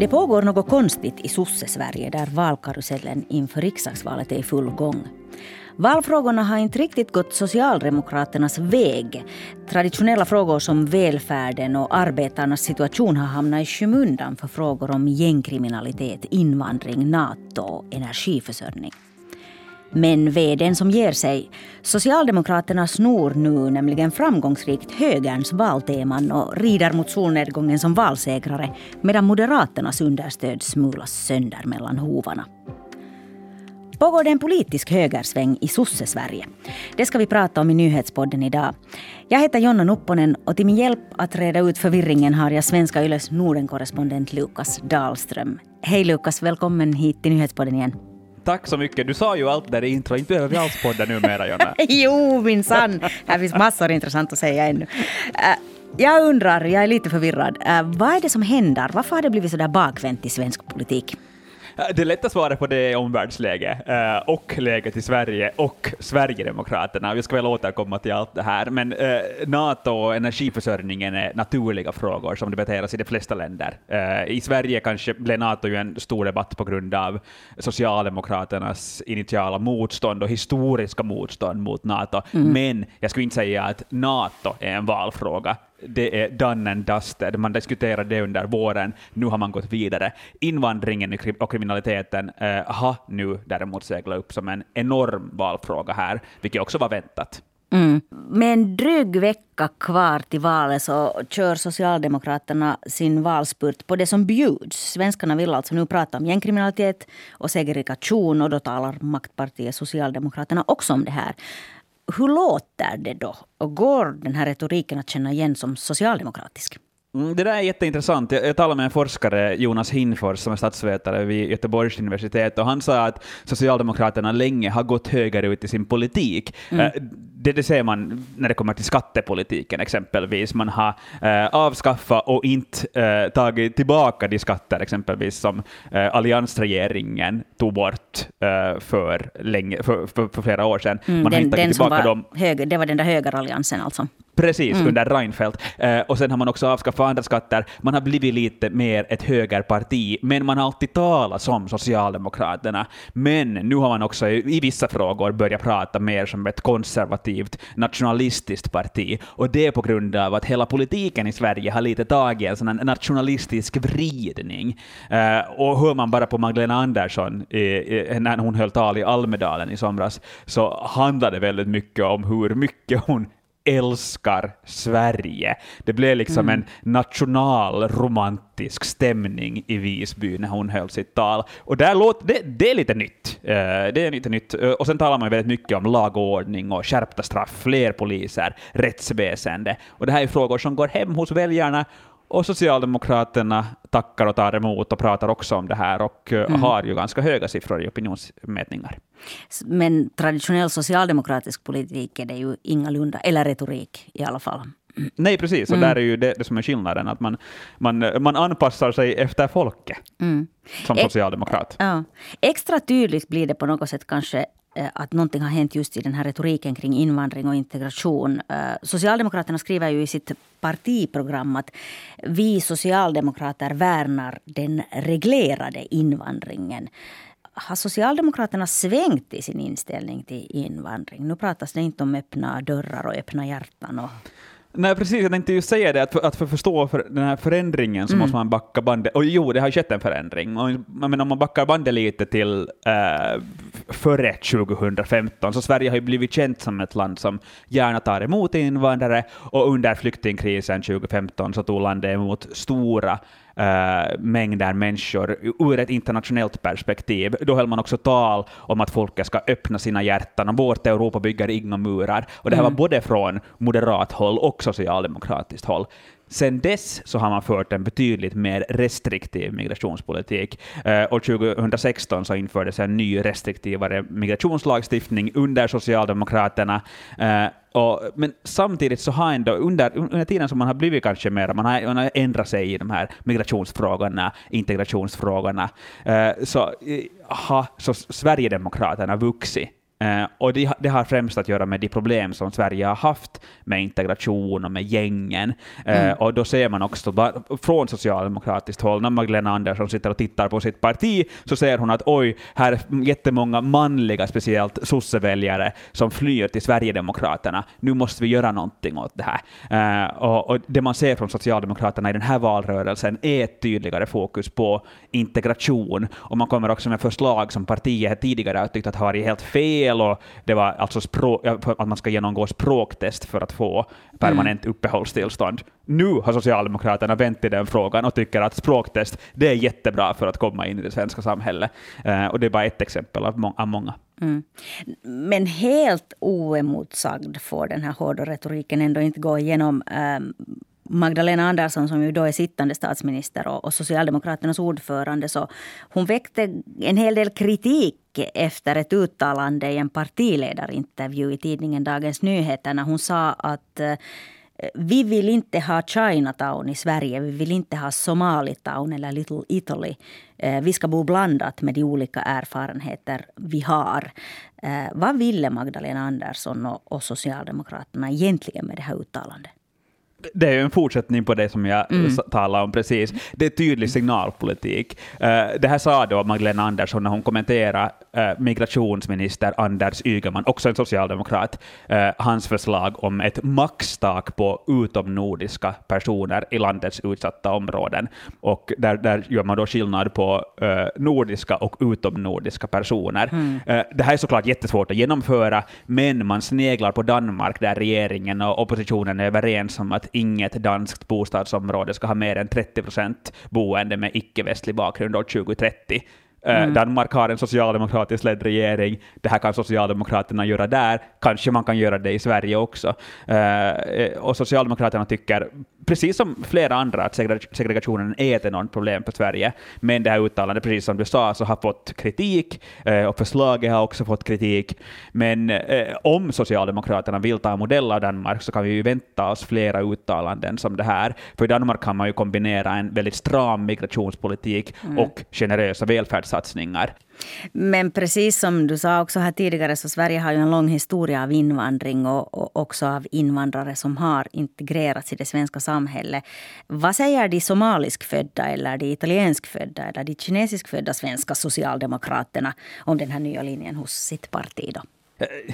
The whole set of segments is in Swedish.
Det pågår något konstigt i sosse-Sverige där valkarusellen inför riksdagsvalet är i full gång. Valfrågorna har inte riktigt gått Socialdemokraternas väg. Traditionella frågor som välfärden och arbetarnas situation har hamnat i skymundan för frågor om gängkriminalitet, invandring, NATO och energiförsörjning. Men veden som ger sig. Socialdemokraterna snor nu nämligen framgångsrikt högerns valteman och rider mot solnedgången som valsegrare medan Moderaternas understöd smulas sönder mellan hovarna. Pågår det en politisk högersväng i sosse-Sverige? Det ska vi prata om i nyhetspodden idag. Jag heter Jonna Nupponen och till min hjälp att reda ut förvirringen har jag Svenska Yles Nordenkorrespondent Lukas Dahlström. Hej Lukas, välkommen hit till nyhetspodden igen. Tack så mycket. Du sa ju allt där i intro. Inte behöver vi alls podda numera, Jonna. jo, minsann. Här finns massor intressant att säga ännu. Uh, jag undrar, jag är lite förvirrad. Uh, vad är det som händer? Varför har det blivit så där bakvänt i svensk politik? Det lätta svaret på det är omvärldsläge eh, och läget i Sverige och Sverigedemokraterna. Vi ska väl återkomma till allt det här, men eh, NATO och energiförsörjningen är naturliga frågor som debatteras i de flesta länder. Eh, I Sverige kanske blev NATO ju en stor debatt på grund av Socialdemokraternas initiala motstånd och historiska motstånd mot NATO, mm. men jag skulle inte säga att NATO är en valfråga det är done and dusted. Man diskuterade det under våren, nu har man gått vidare. Invandringen och kriminaliteten eh, har nu däremot seglat upp som en enorm valfråga här, vilket också var väntat. Mm. Med en dryg vecka kvar till valet så kör Socialdemokraterna sin valspurt på det som bjuds. Svenskarna vill alltså nu prata om gängkriminalitet och segregation och då talar maktpartiet Socialdemokraterna också om det här hur låter det då? Och går den här retoriken att känna igen som socialdemokratisk? Mm, det där är jätteintressant. Jag, jag talade med en forskare, Jonas Hinfors, som är statsvetare vid Göteborgs universitet, och han sa att Socialdemokraterna länge har gått högerut i sin politik. Mm. Eh, det, det ser man när det kommer till skattepolitiken exempelvis. Man har eh, avskaffat och inte eh, tagit tillbaka de skatter exempelvis som eh, alliansregeringen tog bort eh, för, länge, för, för, för, flera år sedan. Mm, man den, den som var dem. Höger, det var den där högeralliansen alltså? Precis, mm. under Reinfeldt. Eh, och sen har man också avskaffat andra skatter. Man har blivit lite mer ett högerparti, men man har alltid talat som Socialdemokraterna. Men nu har man också i, vissa frågor börjat prata mer som ett konservativt, nationalistiskt parti. Och det är på grund av att hela politiken i Sverige har lite tagit en sån nationalistisk vridning. Eh, och hör man bara på Magdalena Andersson eh, när hon höll tal i Almedalen i somras, så handlade det väldigt mycket om hur mycket hon älskar Sverige. Det blev liksom mm. en nationalromantisk stämning i Visby när hon höll sitt tal. Och där låt, det, det är lite nytt. Uh, det är lite nytt. Uh, och sen talar man väldigt mycket om lagordning och skärpta straff, fler poliser, rättsväsende. Och det här är frågor som går hem hos väljarna och Socialdemokraterna tackar och tar emot och pratar också om det här och eh, mm. har ju ganska höga siffror i opinionsmätningar. Men traditionell socialdemokratisk politik är det ju ingalunda, eller retorik i alla fall. Nej, precis. Och mm. där är ju det, det, som är skillnaden, att man, man, man anpassar sig efter folket mm. som socialdemokrat. Ja. Extra tydligt blir det på något sätt kanske Eh, att någonting har hänt just i den här retoriken kring invandring och integration. Eh, socialdemokraterna skriver ju i sitt partiprogram att vi socialdemokrater värnar den reglerade invandringen. Har Socialdemokraterna svängt i sin inställning till invandring? Nu pratas det inte om öppna dörrar och öppna hjärtan. Och Nej, precis. Jag tänkte ju säga det, att för att för förstå för den här förändringen så mm. måste man backa bandet. Och jo, det har ju skett en förändring. Och, men om man backar bandet lite till äh, före 2015, så Sverige har ju blivit känt som ett land som gärna tar emot invandrare, och under flyktingkrisen 2015 så tog landet emot stora äh, mängder människor ur ett internationellt perspektiv. Då höll man också tal om att folket ska öppna sina hjärtan och vårt Europa bygger inga murar. Och det här mm. var både från moderat håll och socialdemokratiskt håll. Sen dess så har man fört en betydligt mer restriktiv migrationspolitik. Eh, och 2016 så infördes en ny restriktivare migrationslagstiftning under Socialdemokraterna. Eh, och, men samtidigt så har ändå under, under tiden som man har blivit kanske mer, man har, man har ändrat sig i de här migrationsfrågorna, integrationsfrågorna, eh, så har så Sverigedemokraterna vuxit. Eh, och det, det, har främst att göra med de problem som Sverige har haft med integration och med gängen. Eh, mm. och då ser man också från socialdemokratiskt håll, när Magdalena Andersson sitter och tittar på sitt parti, så ser hon att oj, här är jättemånga manliga, speciellt sosseväljare, som flyr till Sverigedemokraterna. Nu måste vi göra någonting åt det här. Eh, och, och, det man ser från Socialdemokraterna i den här valrörelsen är ett tydligare fokus på integration, och man kommer också med förslag som partiet tidigare har tyckt att har varit helt fel, och det var alltså språk, att man ska genomgå språktest för att få permanent mm. uppehållstillstånd. Nu har Socialdemokraterna vänt i den frågan och tycker att språktest det är jättebra för att komma in i det svenska samhället. Uh, och det är bara ett exempel av, må av många. Mm. Men helt oemotsagd får den här hårda retoriken ändå inte gå igenom um, Magdalena Andersson som ju då är sittande statsminister och, och Socialdemokraternas ordförande. Så hon väckte en hel del kritik efter ett uttalande i en partiledarintervju i tidningen Dagens Nyheter när hon sa att eh, vi vill inte ha Chinatown i Sverige. Vi vill inte ha Somalitown eller Little Italy. Eh, vi ska bo blandat med de olika erfarenheter vi har. Eh, vad ville Magdalena Andersson och Socialdemokraterna egentligen med det här uttalandet? Det är ju en fortsättning på det som jag mm. talade om precis. Det är tydlig signalpolitik. Uh, det här sa då Magdalena Andersson när hon kommenterade uh, migrationsminister Anders Ygeman, också en socialdemokrat, uh, hans förslag om ett maxtak på utomnordiska personer i landets utsatta områden. Och där, där gör man då skillnad på nordiska och utomnordiska personer. Mm. det här är såklart jättesvårt att genomföra, men man sneglar på Danmark där regeringen och oppositionen är överens om att inget danskt bostadsområde ska ha mer än 30 procent boende med icke-västlig bakgrund år 2030. Eh, mm. Danmark har en socialdemokratiskt ledd regering. Det här kan Socialdemokraterna göra där. Kanske man kan göra det i Sverige också. Uh, och Socialdemokraterna tycker, precis som flera andra, att segregationen är ett enormt problem för Sverige. Men det här uttalandet, precis som du sa, så har fått kritik uh, och förslaget har också fått kritik. Men uh, om Socialdemokraterna vill ta modell av Danmark så kan vi ju vänta oss flera uttalanden som det här. För i Danmark kan man ju kombinera en väldigt stram migrationspolitik mm. och generösa välfärds satsningar. Men precis som du sa också här tidigare så Sverige har ju en lång historia av invandring och, och också av invandrare som har integrerats i det svenska samhället. Vad säger de somaliskfödda eller de italienskfödda eller de kinesiskfödda svenska socialdemokraterna om den här nya linjen hos sitt parti då?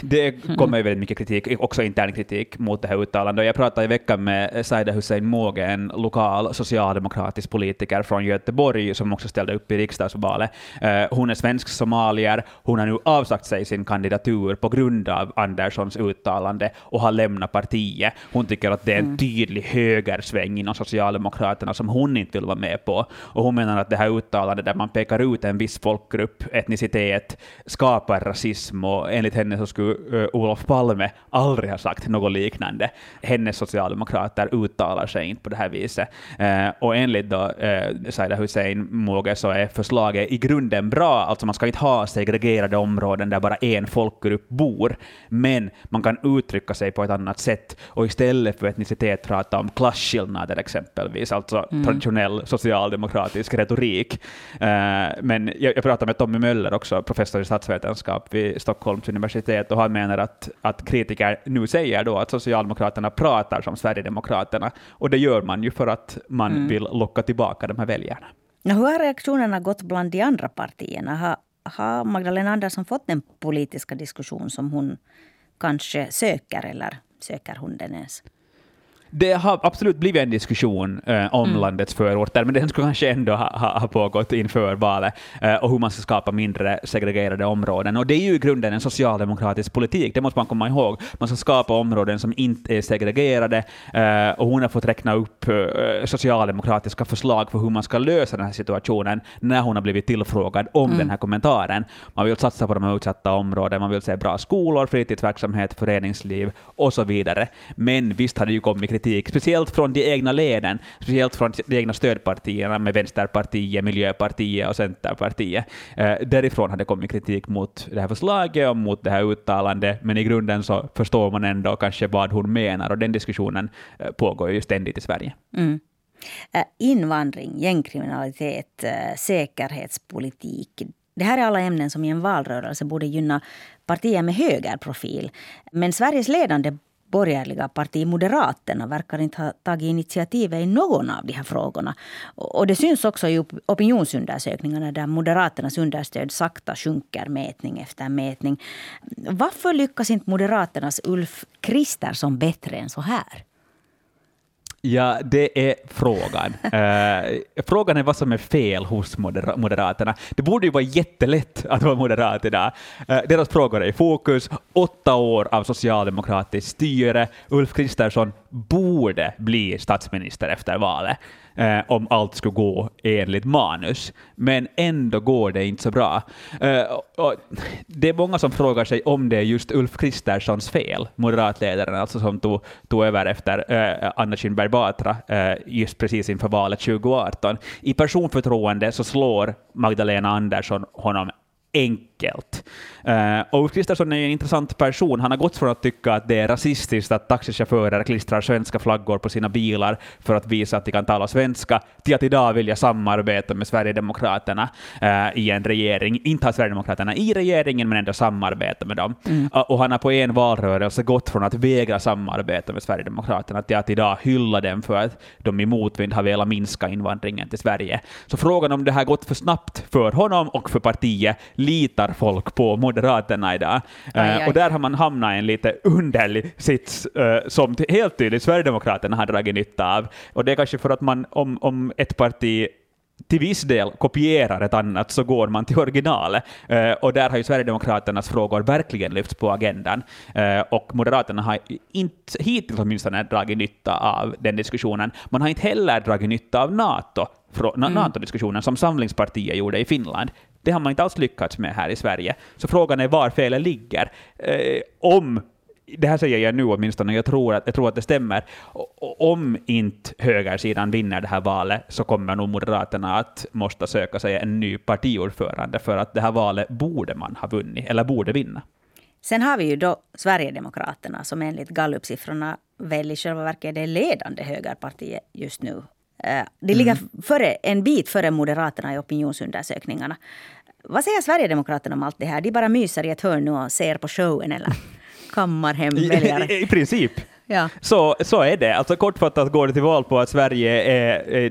Det kommer ju väldigt mycket kritik, också intern kritik mot det här uttalandet. Jag pratade i veckan med Saida Hussein Måge, en lokal socialdemokratisk politiker från Göteborg som också ställde upp i riksdagsvalet. Eh, hon är svensk somalier. Hon har nu avsagt sig sin kandidatur på grund av Anderssons uttalande och har lämnat partiet. Hon tycker att det är en mm. tydlig högersväng inom Socialdemokraterna som hon inte vill vara med på. Och hon menar att det här uttalandet där man pekar ut en viss folkgrupp, etnicitet, skapar rasism och enligt henne henne så skulle uh, Olof Palme aldrig ha sagt något liknande. Hennes socialdemokrater uttalar sig inte på det här viset. Uh, och enligt då, uh, Saida Hussein Moge så är förslaget i grunden bra, alltså man ska inte ha segregerade områden där bara en folkgrupp bor, men man kan uttrycka sig på ett annat sätt och istället för etnicitet prata om klasskillnader exempelvis, alltså mm. traditionell socialdemokratisk retorik. Men jag, jag pratade med Tommy Möller också, professor i statsvetenskap vid Stockholms universitet, universitet och han menar att, att kritiker nu säger då att Socialdemokraterna pratar som Sverigedemokraterna, och det gör man ju för att man mm. vill locka tillbaka de här väljarna. Hur har reaktionerna gått bland de andra partierna? Har, har Magdalena Andersson fått den politiska diskussion som hon kanske söker, eller söker hon den ens? Det har absolut blivit en diskussion eh, om mm. landets förorter, men den skulle kanske ändå ha, ha, ha pågått inför valet, eh, och hur man ska skapa mindre segregerade områden. Och det är ju i grunden en socialdemokratisk politik, det måste man komma ihåg. Man ska skapa områden som inte är segregerade, eh, och hon har fått räkna upp eh, socialdemokratiska förslag för hur man ska lösa den här situationen när hon har blivit tillfrågad om mm. den här kommentaren. Man vill satsa på de här utsatta områdena, man vill se bra skolor, fritidsverksamhet, föreningsliv och så vidare. Men visst har det ju kommit kritik, speciellt från de egna leden, speciellt från de egna stödpartierna med Vänsterpartiet, Miljöpartiet och Centerpartiet. Eh, därifrån har det kommit kritik mot det här förslaget och mot det här uttalandet, men i grunden så förstår man ändå kanske vad hon menar, och den diskussionen eh, pågår ju ständigt i Sverige. Mm. Eh, invandring, gängkriminalitet, eh, säkerhetspolitik, Det här är alla ämnen som i en valrörelse borde gynna partier med högerprofil. Men Sveriges ledande borgerliga parti Moderaterna verkar inte ha tagit initiativet i någon av de här frågorna. Och det syns också i opinionsundersökningarna där Moderaternas understöd sakta sjunker mätning efter mätning. Varför lyckas inte Moderaternas Ulf Kristersson bättre än så här? Ja, det är frågan. uh, frågan är vad som är fel hos moder Moderaterna. Det borde ju vara jättelätt att vara moderat idag. Uh, deras frågor är i fokus. Åtta år av socialdemokratiskt styre. Ulf Kristersson borde bli statsminister efter valet eh, om allt skulle gå enligt manus. Men ändå går det inte så bra. Eh, och det är många som frågar sig om det är just Ulf Kristerssons fel, moderatledaren, alltså som tog, tog över efter eh, Anna Kinberg Batra eh, just precis inför valet 2018. I personförtroende så slår Magdalena Andersson honom enkelt. Uh, och Kristersson är en intressant person. Han har gått från att tycka att det är rasistiskt att taxichaufförer klistrar svenska flaggor på sina bilar för att visa att de kan tala svenska, till att idag vilja samarbeta med Sverigedemokraterna uh, i en regering. Inte ha Sverigedemokraterna i regeringen, men ändå samarbeta med dem. Mm. Uh, och han har på en valrörelse gått från att vägra samarbeta med Sverigedemokraterna till att idag hylla dem för att de i motvind har velat minska invandringen till Sverige. Så frågan om det har gått för snabbt för honom och för partiet litar folk på Moderaterna idag. Aj, aj. Och där har man hamnat i en lite underlig sits uh, som helt tydligt Sverigedemokraterna har dragit nytta av. Och det är kanske för att man, om, om ett parti till viss del kopierar ett annat så går man till originalet. Uh, och där har ju Sverigedemokraternas frågor verkligen lyfts på agendan. Uh, och Moderaterna har inte hittills åtminstone dragit nytta av den diskussionen. Man har inte heller dragit nytta av NATO, mm. NATO-diskussionen som Samlingspartiet gjorde i Finland. Det har man inte alls lyckats med här i Sverige. Så frågan är var felet ligger. Eh, om det här säger jag nu åtminstone, jag tror att, jag tror att det stämmer. Om inte högersidan vinner det här valet så kommer nog Moderaterna att måste söka sig en ny partiordförande för att det här valet borde man ha vunnit, eller borde vinna. Sen har vi ju då Sverigedemokraterna som enligt gallupsiffrorna väl i själva verket är det ledande högerpartiet just nu. Eh, de ligger mm. före, en bit före Moderaterna i opinionsundersökningarna. Vad säger Sverigedemokraterna om allt det här? De bara myser i ett hörn nu och ser på showen eller kammar hem väljare? I, I, princip. Ja. Så, så är det. Alltså kortfattat går det till val på att Sverige är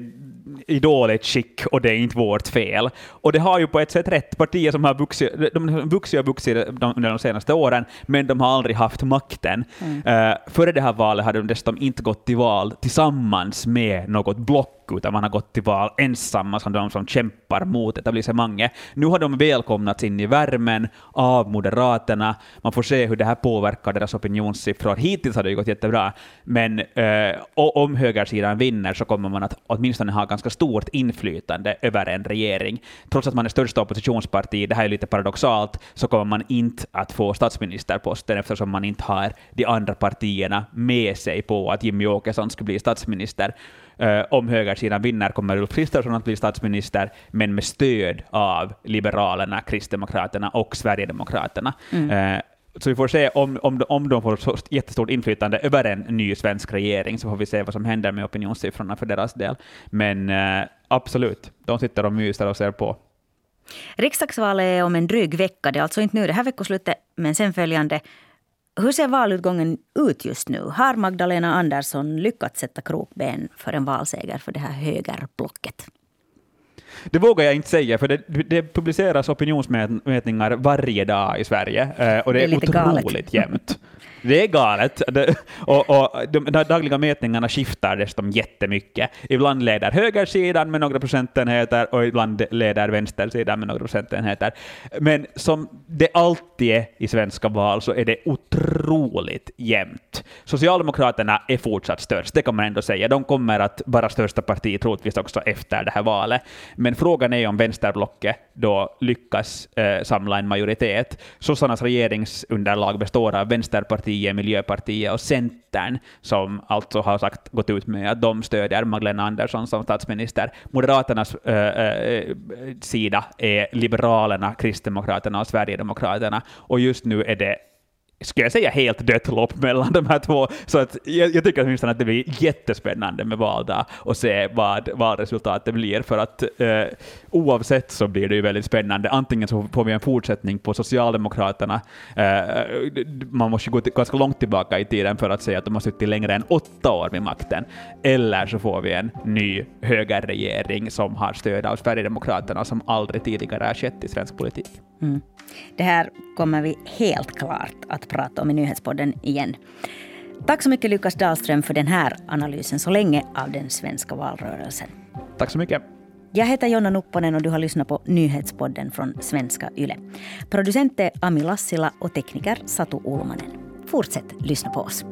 i dåligt skick och det är inte vårt fel. Och det har ju på ett sätt rätt. Partier som har vuxit, de har vuxit och vuxit under de senaste åren, men de har aldrig haft makten. Mm. Uh, före det här valet hade de dessutom inte gått till val tillsammans med något block utan man har gått till val ensamma som de som kämpar mot etablissemanget. Nu har de välkomnats in i värmen av Moderaterna. Man får se hur det här påverkar deras opinionssiffror. Hittills har det ju gått jättebra, men eh, om högersidan vinner så kommer man att åtminstone ha ganska stort inflytande över en regering. Trots att man är största oppositionsparti, det här är lite paradoxalt, så kommer man inte att få statsministerposten eftersom man inte har de andra partierna med sig på att Jimmy Åkesson ska bli statsminister. Uh, om högersidan vinner kommer Ulf Kristersson att bli statsminister, men med stöd av Liberalerna, Kristdemokraterna och Sverigedemokraterna. Mm. Uh, så vi får se om, om, om de får så jättestort inflytande över en ny svensk regering, så får vi se vad som händer med opinionssiffrorna för deras del. Men eh, absolut, de sitter och myser och ser på. Riksdagsvalet är om en dryg vecka. Det är alltså inte nu det här veckoslutet, men sen följande. Hur ser valutgången ut just nu? Har Magdalena Andersson lyckats sätta krokben för en valseger för det här högerblocket? Det vågar jag inte säga, för det, det publiceras opinionsmätningar varje dag i Sverige eh, och det, det är, är otroligt galet. jämnt. Det är galet. och, och de, de dagliga mätningarna skiftar dessutom jättemycket. Ibland leder högersidan med några procentenheter och ibland leder vänstersidan med några procentenheter. Men som det alltid är i svenska val så är det otroligt jämnt. Socialdemokraterna är fortsatt störst, det kan man ändå säga. De kommer att vara största parti troligtvis också efter det här valet. Men frågan är om vänsterblocket då lyckas eh, samla en majoritet. Sossarnas regeringsunderlag består av vänsterpartiet Vänsterpartiet, Miljöpartiet och Centern, som alltså har sagt, gått ut med att de stödjer Magdalena Andersson som statsminister. Moderaternas äh, sida är Liberalerna, Kristdemokraterna och Sverigedemokraterna, och just nu är det skulle jag säga, helt dött lopp mellan de här två. Så att jag, jag tycker åtminstone att det blir jättespännande med valdag och se vad valresultatet blir, för att eh, oavsett så blir det ju väldigt spännande. Antingen så får vi en fortsättning på Socialdemokraterna, eh, man måste gå till, ganska långt tillbaka i tiden för att säga att de har suttit längre än åtta år vid makten, eller så får vi en ny högerregering som har stöd av Sverigedemokraterna som aldrig tidigare har skett i svensk politik. Mm. Det här kommer vi helt klart att att prata om i Nyhetspodden igen. Tack så mycket Lukas Dahlström för den här analysen så länge av den svenska valrörelsen. Tack så mycket. Jag heter Jonna Nupponen och du har lyssnat på Nyhetspodden från Svenska Yle. Producent är Ami Lassila och tekniker Satu Ulmanen. Fortsätt lyssna på oss.